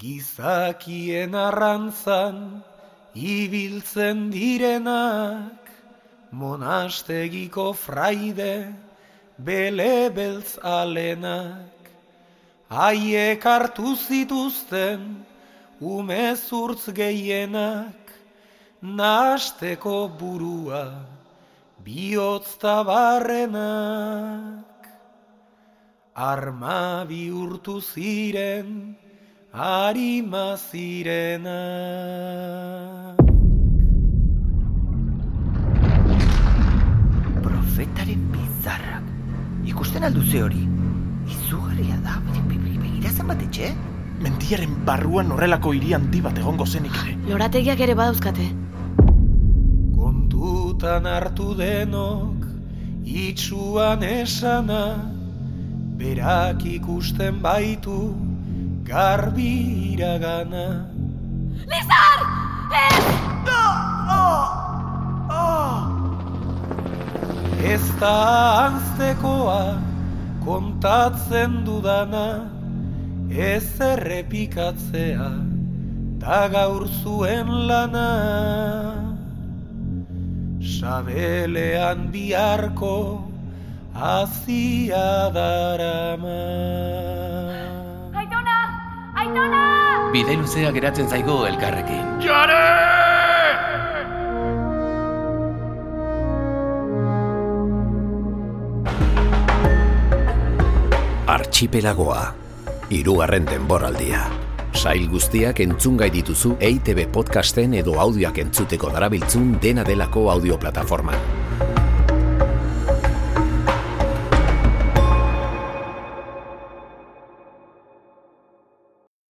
Gizakien arrantzan ibiltzen direnak, monastegiko fraide bele beltz alenak. Haiek hartu zituzten umezurtz gehienak, nasteko burua bihotz tabarrenak. Arma bihurtu ziren, harima zirena. Profetaren bizarrak. Ikusten alduze hori. Izugarria da, begira zenbat etxe? Mendiaren barruan horrelako hiri handi bat egongo zenik ere. Lorategiak ere badauzkate. Kontutan hartu denok, itxuan esana, berak ikusten baitu, garbi iragana. Lizar! Ez! Ez da anztekoa kontatzen dudana, ez errepikatzea da gaur zuen lana. Sabelean biharko azia darama. Aitona! Bide luzea geratzen zaigo elkarrekin. Archipelagoa, irugarren denboraldia. Sail guztiak entzungai dituzu EITB podcasten edo audioak entzuteko darabiltzun dena delako audioplataforman.